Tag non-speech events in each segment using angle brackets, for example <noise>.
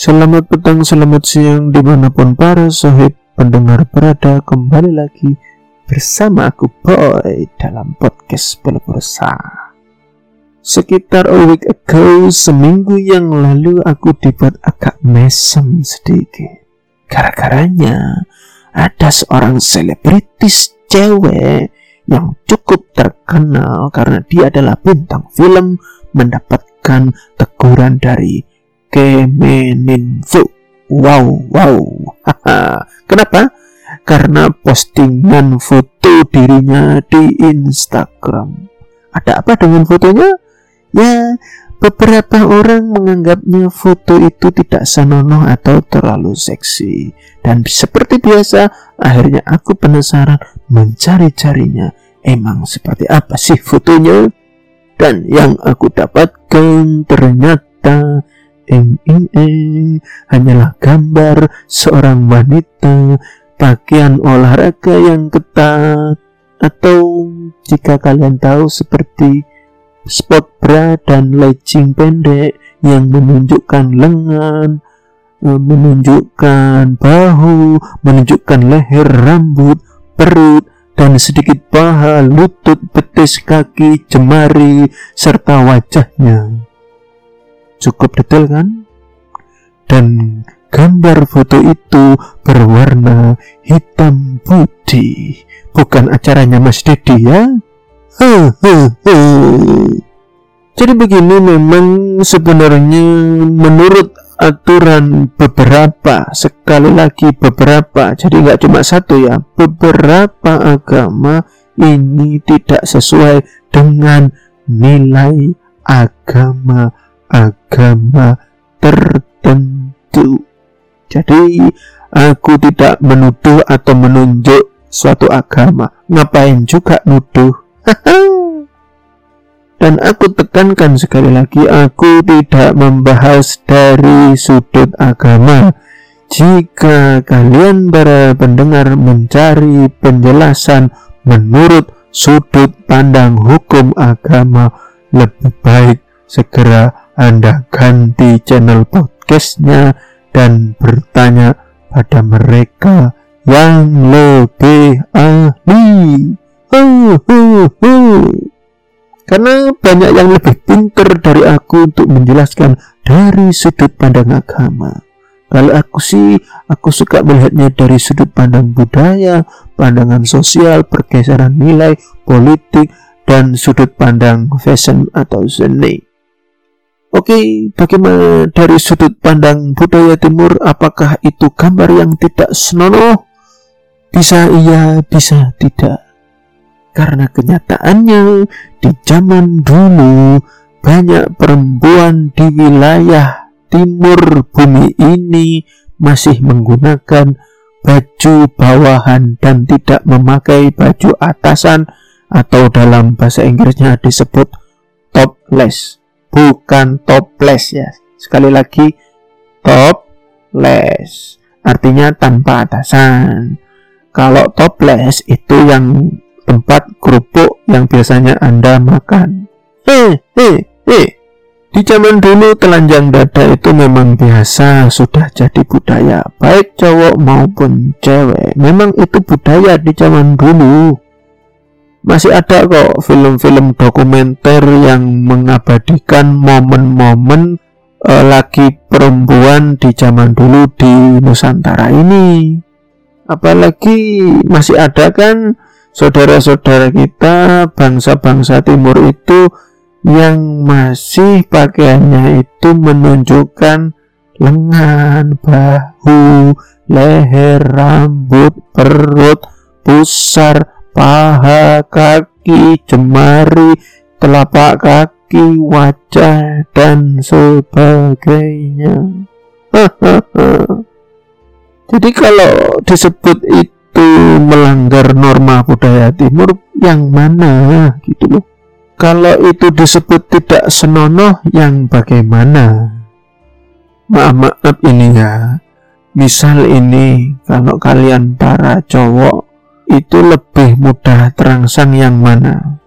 Selamat petang, selamat siang di mana pun para sohib pendengar berada kembali lagi bersama aku Boy dalam podcast Pelopursa. Sekitar a week ago, seminggu yang lalu aku dibuat agak mesem sedikit. Gara-garanya ada seorang selebritis cewek yang cukup terkenal karena dia adalah bintang film mendapatkan teguran dari Kemeninfo. Wow, wow. Kenapa? Karena postingan foto dirinya di Instagram. Ada apa dengan fotonya? Ya, beberapa orang menganggapnya foto itu tidak senonoh atau terlalu seksi. Dan seperti biasa, akhirnya aku penasaran mencari-carinya. Emang seperti apa sih fotonya? Dan yang aku dapatkan ternyata ing ing ing hanyalah gambar seorang wanita. Pakaian olahraga yang ketat. Atau jika kalian tahu seperti sport bra dan legging pendek yang menunjukkan lengan eh, menunjukkan bahu menunjukkan leher rambut perut dan sedikit paha, lutut, betis kaki, jemari, serta wajahnya cukup detail kan? Dan gambar foto itu berwarna hitam putih. Bukan acaranya Mas Dedi ya? Jadi begini memang sebenarnya menurut aturan beberapa sekali lagi beberapa jadi nggak cuma satu ya beberapa agama ini tidak sesuai dengan nilai agama agama tertentu. Jadi, aku tidak menuduh atau menunjuk suatu agama. Ngapain juga nuduh? <laughs> Dan aku tekankan sekali lagi, aku tidak membahas dari sudut agama. Jika kalian para pendengar mencari penjelasan menurut sudut pandang hukum agama, lebih baik segera anda ganti channel podcastnya dan bertanya pada mereka yang lebih ahli. Karena banyak yang lebih pintar dari aku untuk menjelaskan dari sudut pandang agama. Kalau aku sih, aku suka melihatnya dari sudut pandang budaya, pandangan sosial, pergeseran nilai, politik, dan sudut pandang fashion atau seni. Oke, bagaimana dari sudut pandang budaya timur apakah itu gambar yang tidak senonoh? Bisa iya, bisa tidak. Karena kenyataannya di zaman dulu banyak perempuan di wilayah timur bumi ini masih menggunakan baju bawahan dan tidak memakai baju atasan atau dalam bahasa Inggrisnya disebut topless bukan toples ya. Sekali lagi topless artinya tanpa atasan. Kalau toples itu yang tempat kerupuk yang biasanya Anda makan. Eh, eh, eh. Di zaman dulu telanjang dada itu memang biasa, sudah jadi budaya, baik cowok maupun cewek. Memang itu budaya di zaman dulu masih ada kok film-film dokumenter yang mengabadikan momen-momen uh, lagi perempuan di zaman dulu di Nusantara ini. Apalagi masih ada kan saudara-saudara kita bangsa-bangsa timur itu yang masih pakaiannya itu menunjukkan lengan, bahu, leher, rambut, perut, pusar, paha, kaki, jemari, telapak kaki, wajah, dan sebagainya. <laughs> Jadi kalau disebut itu melanggar norma budaya timur, yang mana gitu loh. Kalau itu disebut tidak senonoh, yang bagaimana? Maaf maaf ini ya. Misal ini kalau kalian para cowok itu lebih mudah terangsang yang mana?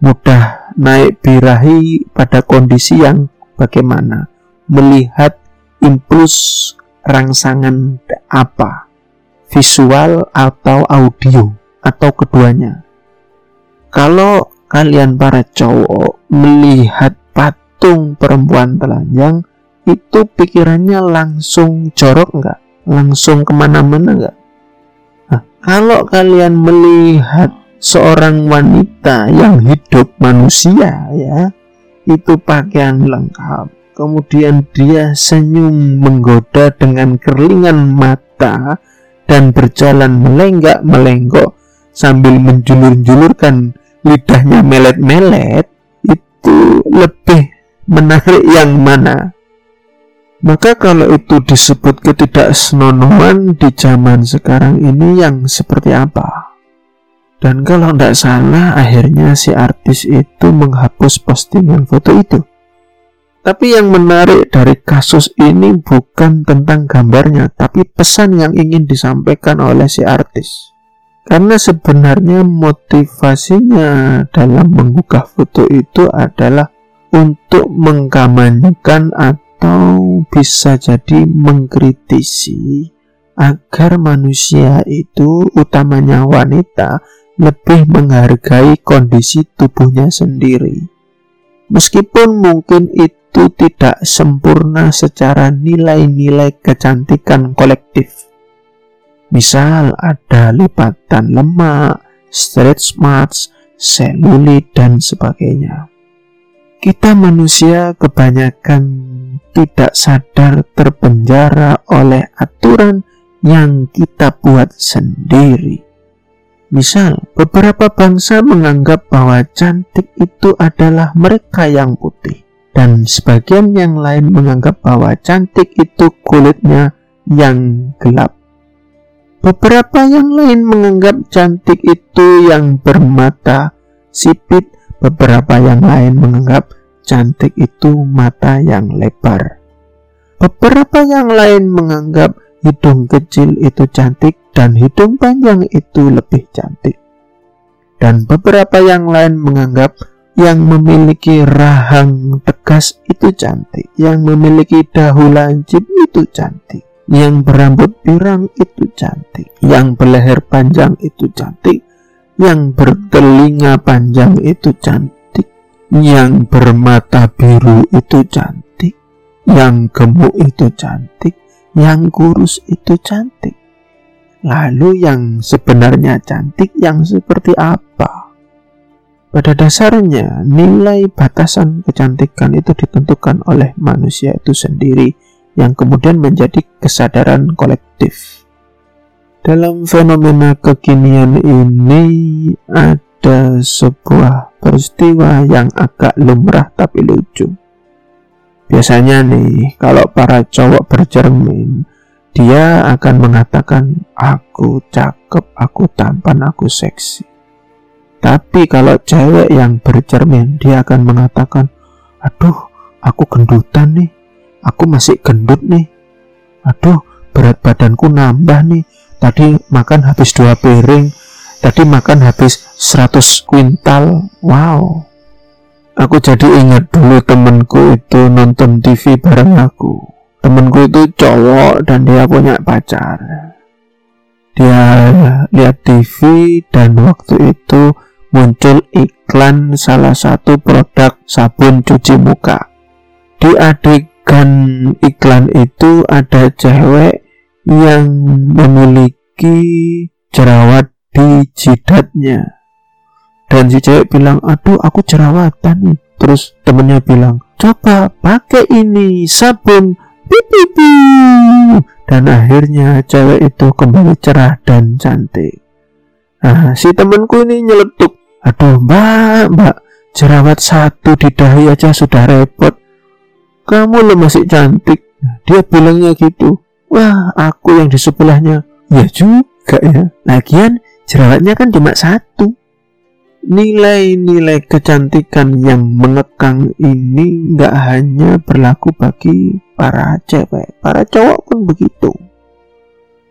Mudah naik birahi pada kondisi yang bagaimana? Melihat impuls rangsangan apa? Visual atau audio? Atau keduanya? Kalau kalian para cowok melihat patung perempuan telanjang itu pikirannya langsung jorok enggak langsung ke mana-mana enggak kalau kalian melihat seorang wanita yang hidup manusia ya itu pakaian lengkap. Kemudian dia senyum menggoda dengan kerlingan mata dan berjalan melenggak melenggok sambil menjulur-julurkan lidahnya melet-melet itu lebih menarik yang mana maka kalau itu disebut ketidaksenonohan di zaman sekarang ini yang seperti apa dan kalau tidak salah akhirnya si artis itu menghapus postingan foto itu tapi yang menarik dari kasus ini bukan tentang gambarnya, tapi pesan yang ingin disampaikan oleh si artis. Karena sebenarnya motivasinya dalam menggugah foto itu adalah untuk mengkampanyekan atau bisa jadi mengkritisi agar manusia itu utamanya wanita lebih menghargai kondisi tubuhnya sendiri. Meskipun mungkin itu tidak sempurna secara nilai-nilai kecantikan kolektif. Misal ada lipatan lemak, stretch marks, selulit, dan sebagainya. Kita manusia kebanyakan tidak sadar terpenjara oleh aturan yang kita buat sendiri. Misal, beberapa bangsa menganggap bahwa cantik itu adalah mereka yang putih dan sebagian yang lain menganggap bahwa cantik itu kulitnya yang gelap. Beberapa yang lain menganggap cantik itu yang bermata sipit, beberapa yang lain menganggap cantik itu mata yang lebar. Beberapa yang lain menganggap hidung kecil itu cantik dan hidung panjang itu lebih cantik. Dan beberapa yang lain menganggap yang memiliki rahang tegas itu cantik, yang memiliki dahu lancip itu cantik, yang berambut pirang itu cantik, yang berleher panjang itu cantik, yang bertelinga panjang itu cantik, yang bermata biru itu cantik, yang gemuk itu cantik, yang kurus itu cantik. Lalu yang sebenarnya cantik yang seperti apa? Pada dasarnya, nilai batasan kecantikan itu ditentukan oleh manusia itu sendiri, yang kemudian menjadi kesadaran kolektif. Dalam fenomena kekinian ini, ada sebuah peristiwa yang agak lumrah tapi lucu. Biasanya nih, kalau para cowok bercermin, dia akan mengatakan, "Aku cakep, aku tampan, aku seksi." Tapi kalau cewek yang bercermin, dia akan mengatakan, aduh, aku gendutan nih, aku masih gendut nih, aduh, berat badanku nambah nih, tadi makan habis dua piring, tadi makan habis 100 kuintal, wow. Aku jadi ingat dulu temenku itu nonton TV bareng aku. Temenku itu cowok dan dia punya pacar. Dia lihat TV dan waktu itu muncul iklan salah satu produk sabun cuci muka. Di adegan iklan itu ada cewek yang memiliki jerawat di jidatnya. Dan si cewek bilang, aduh aku jerawatan nih. Terus temennya bilang, coba pakai ini sabun pipipi. Dan akhirnya cewek itu kembali cerah dan cantik. Nah, si temanku ini nyeletuk Aduh mbak, mbak, jerawat satu di dahi aja sudah repot. Kamu lo masih cantik. Dia bilangnya gitu. Wah, aku yang di sebelahnya. Ya juga ya. Lagian jerawatnya kan cuma satu. Nilai-nilai kecantikan yang mengekang ini nggak hanya berlaku bagi para cewek, para cowok pun begitu.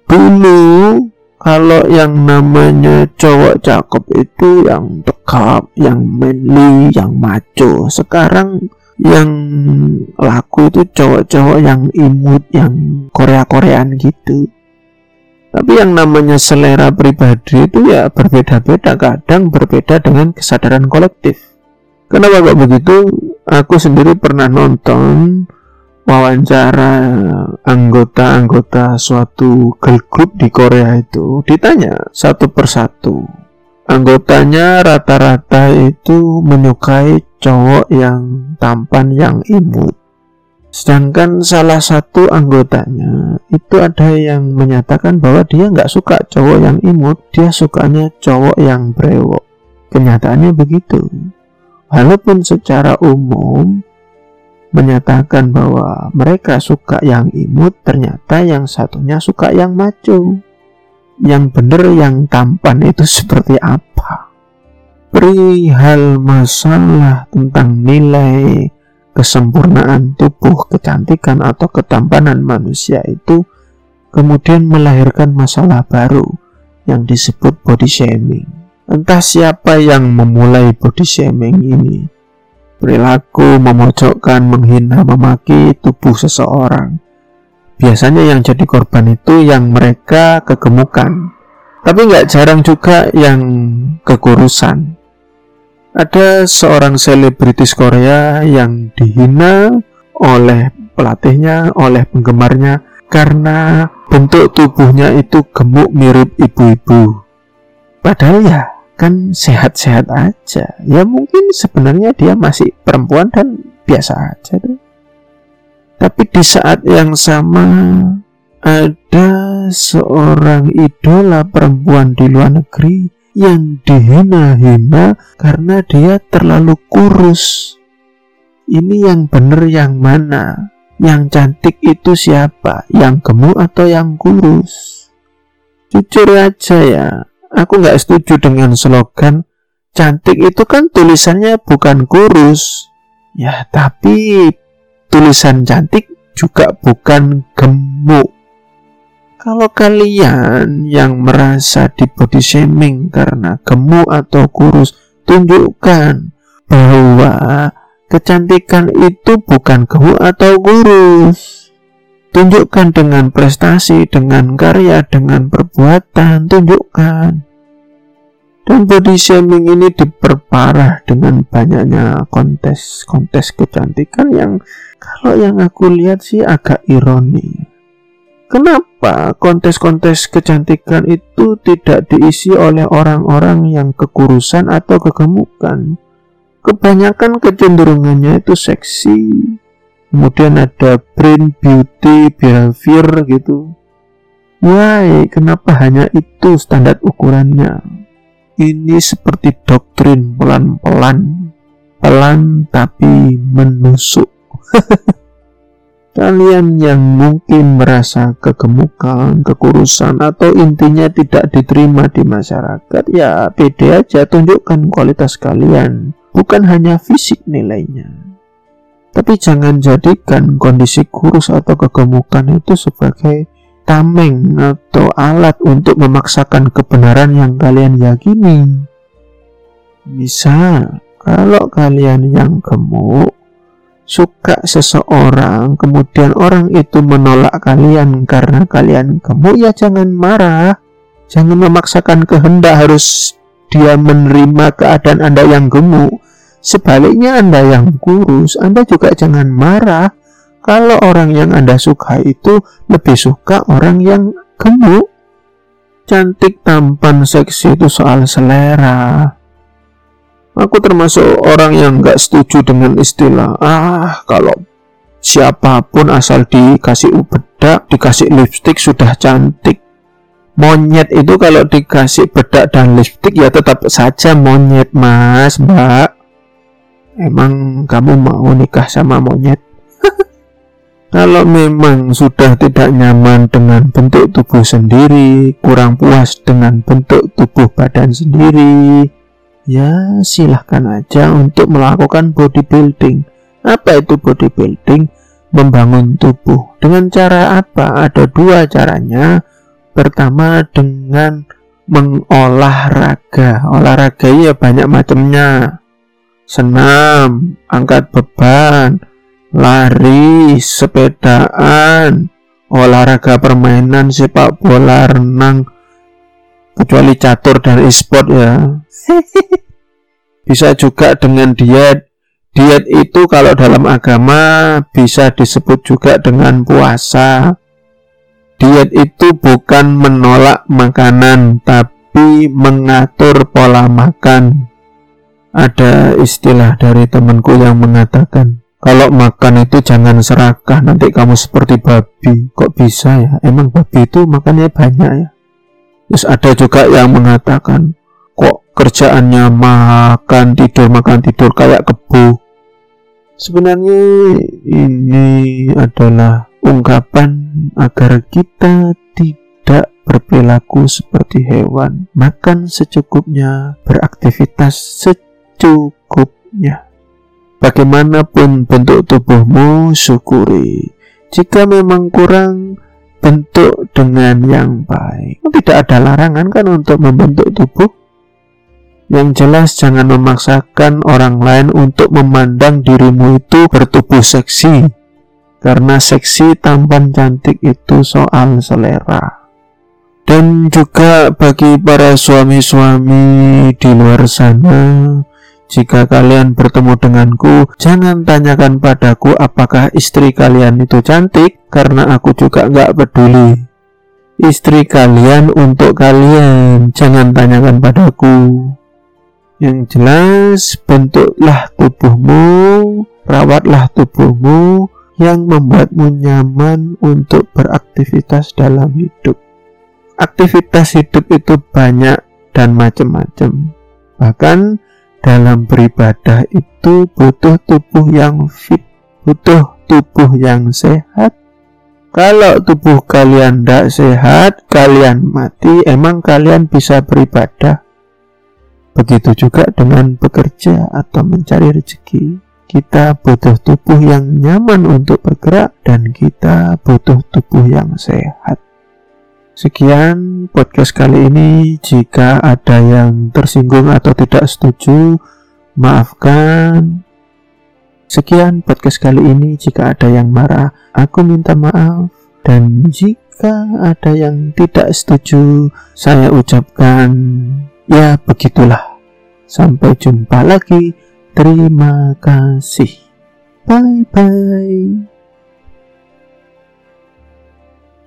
Dulu kalau yang namanya cowok cakep itu yang dekap, yang manly, yang maco. Sekarang yang laku itu cowok-cowok yang imut yang Korea-Koreaan gitu tapi yang namanya selera pribadi itu ya berbeda-beda kadang berbeda dengan kesadaran kolektif. Kenapa kok begitu? Aku sendiri pernah nonton wawancara anggota-anggota suatu girl group di Korea itu ditanya satu persatu. Anggotanya rata-rata itu menyukai cowok yang tampan yang imut. Sedangkan salah satu anggotanya itu ada yang menyatakan bahwa dia nggak suka cowok yang imut, dia sukanya cowok yang brewok. Kenyataannya begitu. Walaupun secara umum menyatakan bahwa mereka suka yang imut, ternyata yang satunya suka yang maco yang benar yang tampan itu seperti apa perihal masalah tentang nilai kesempurnaan tubuh, kecantikan atau ketampanan manusia itu kemudian melahirkan masalah baru yang disebut body shaming. Entah siapa yang memulai body shaming ini. Perilaku memojokkan, menghina, memaki tubuh seseorang biasanya yang jadi korban itu yang mereka kegemukan tapi nggak jarang juga yang kekurusan ada seorang selebritis Korea yang dihina oleh pelatihnya oleh penggemarnya karena bentuk tubuhnya itu gemuk mirip ibu-ibu. Padahal ya kan sehat-sehat aja. Ya mungkin sebenarnya dia masih perempuan dan biasa aja tuh. Tapi di saat yang sama ada seorang idola perempuan di luar negeri yang dihina-hina karena dia terlalu kurus. Ini yang benar yang mana? Yang cantik itu siapa? Yang gemuk atau yang kurus? Jujur aja ya, aku nggak setuju dengan slogan cantik itu kan tulisannya bukan kurus. Ya, tapi tulisan cantik juga bukan gemuk. Kalau kalian yang merasa di body shaming karena gemuk atau kurus, tunjukkan bahwa kecantikan itu bukan gemuk atau kurus. Tunjukkan dengan prestasi, dengan karya, dengan perbuatan, tunjukkan. Dan body shaming ini diperparah dengan banyaknya kontes-kontes kecantikan yang kalau yang aku lihat sih agak ironi. Kenapa kontes-kontes kecantikan itu tidak diisi oleh orang-orang yang kekurusan atau kegemukan? Kebanyakan kecenderungannya itu seksi. Kemudian ada brain beauty behavior gitu. Why? Kenapa hanya itu standar ukurannya? ini seperti doktrin pelan-pelan, pelan tapi menusuk. <laughs> Kalian yang mungkin merasa kegemukan, kekurusan, atau intinya tidak diterima di masyarakat, ya pede aja tunjukkan kualitas kalian, bukan hanya fisik nilainya. Tapi jangan jadikan kondisi kurus atau kegemukan itu sebagai tameng atau alat untuk memaksakan kebenaran yang kalian yakini. Misal, kalau kalian yang gemuk suka seseorang, kemudian orang itu menolak kalian karena kalian gemuk, ya jangan marah. Jangan memaksakan kehendak harus dia menerima keadaan Anda yang gemuk. Sebaliknya Anda yang kurus, Anda juga jangan marah kalau orang yang Anda suka itu lebih suka orang yang gemuk. Cantik, tampan, seksi itu soal selera. Aku termasuk orang yang gak setuju dengan istilah ah kalau siapa pun asal dikasih bedak, dikasih lipstick sudah cantik. Monyet itu kalau dikasih bedak dan lipstick ya tetap saja monyet mas mbak. Emang kamu mau nikah sama monyet? <laughs> Kalau memang sudah tidak nyaman dengan bentuk tubuh sendiri, kurang puas dengan bentuk tubuh badan sendiri, ya silahkan aja untuk melakukan bodybuilding. Apa itu bodybuilding? Membangun tubuh. Dengan cara apa? Ada dua caranya. Pertama dengan mengolahraga. Olahraga ya banyak macamnya senam, angkat beban, lari, sepedaan, olahraga permainan, sepak bola, renang, kecuali catur dan e-sport ya. Bisa juga dengan diet. Diet itu kalau dalam agama bisa disebut juga dengan puasa. Diet itu bukan menolak makanan, tapi mengatur pola makan. Ada istilah dari temanku yang mengatakan, kalau makan itu jangan serakah, nanti kamu seperti babi. Kok bisa ya? Emang babi itu makannya banyak ya? Terus ada juga yang mengatakan, kok kerjaannya makan tidur makan tidur kayak kebu. Sebenarnya ini adalah ungkapan agar kita tidak berperilaku seperti hewan, makan secukupnya, beraktivitas secukupnya. Bagaimanapun bentuk tubuhmu, syukuri. Jika memang kurang, bentuk dengan yang baik. Tidak ada larangan kan untuk membentuk tubuh. Yang jelas jangan memaksakan orang lain untuk memandang dirimu itu bertubuh seksi. Karena seksi tampan cantik itu soal selera. Dan juga bagi para suami-suami di luar sana, jika kalian bertemu denganku, jangan tanyakan padaku apakah istri kalian itu cantik, karena aku juga nggak peduli. Istri kalian untuk kalian, jangan tanyakan padaku. Yang jelas, bentuklah tubuhmu, rawatlah tubuhmu yang membuatmu nyaman untuk beraktivitas dalam hidup. Aktivitas hidup itu banyak dan macam-macam. Bahkan dalam beribadah itu butuh tubuh yang fit, butuh tubuh yang sehat. Kalau tubuh kalian tidak sehat, kalian mati, emang kalian bisa beribadah. Begitu juga dengan bekerja atau mencari rezeki. Kita butuh tubuh yang nyaman untuk bergerak dan kita butuh tubuh yang sehat. Sekian podcast kali ini. Jika ada yang tersinggung atau tidak setuju, maafkan. Sekian podcast kali ini. Jika ada yang marah, aku minta maaf. Dan jika ada yang tidak setuju, saya ucapkan ya begitulah. Sampai jumpa lagi. Terima kasih. Bye bye.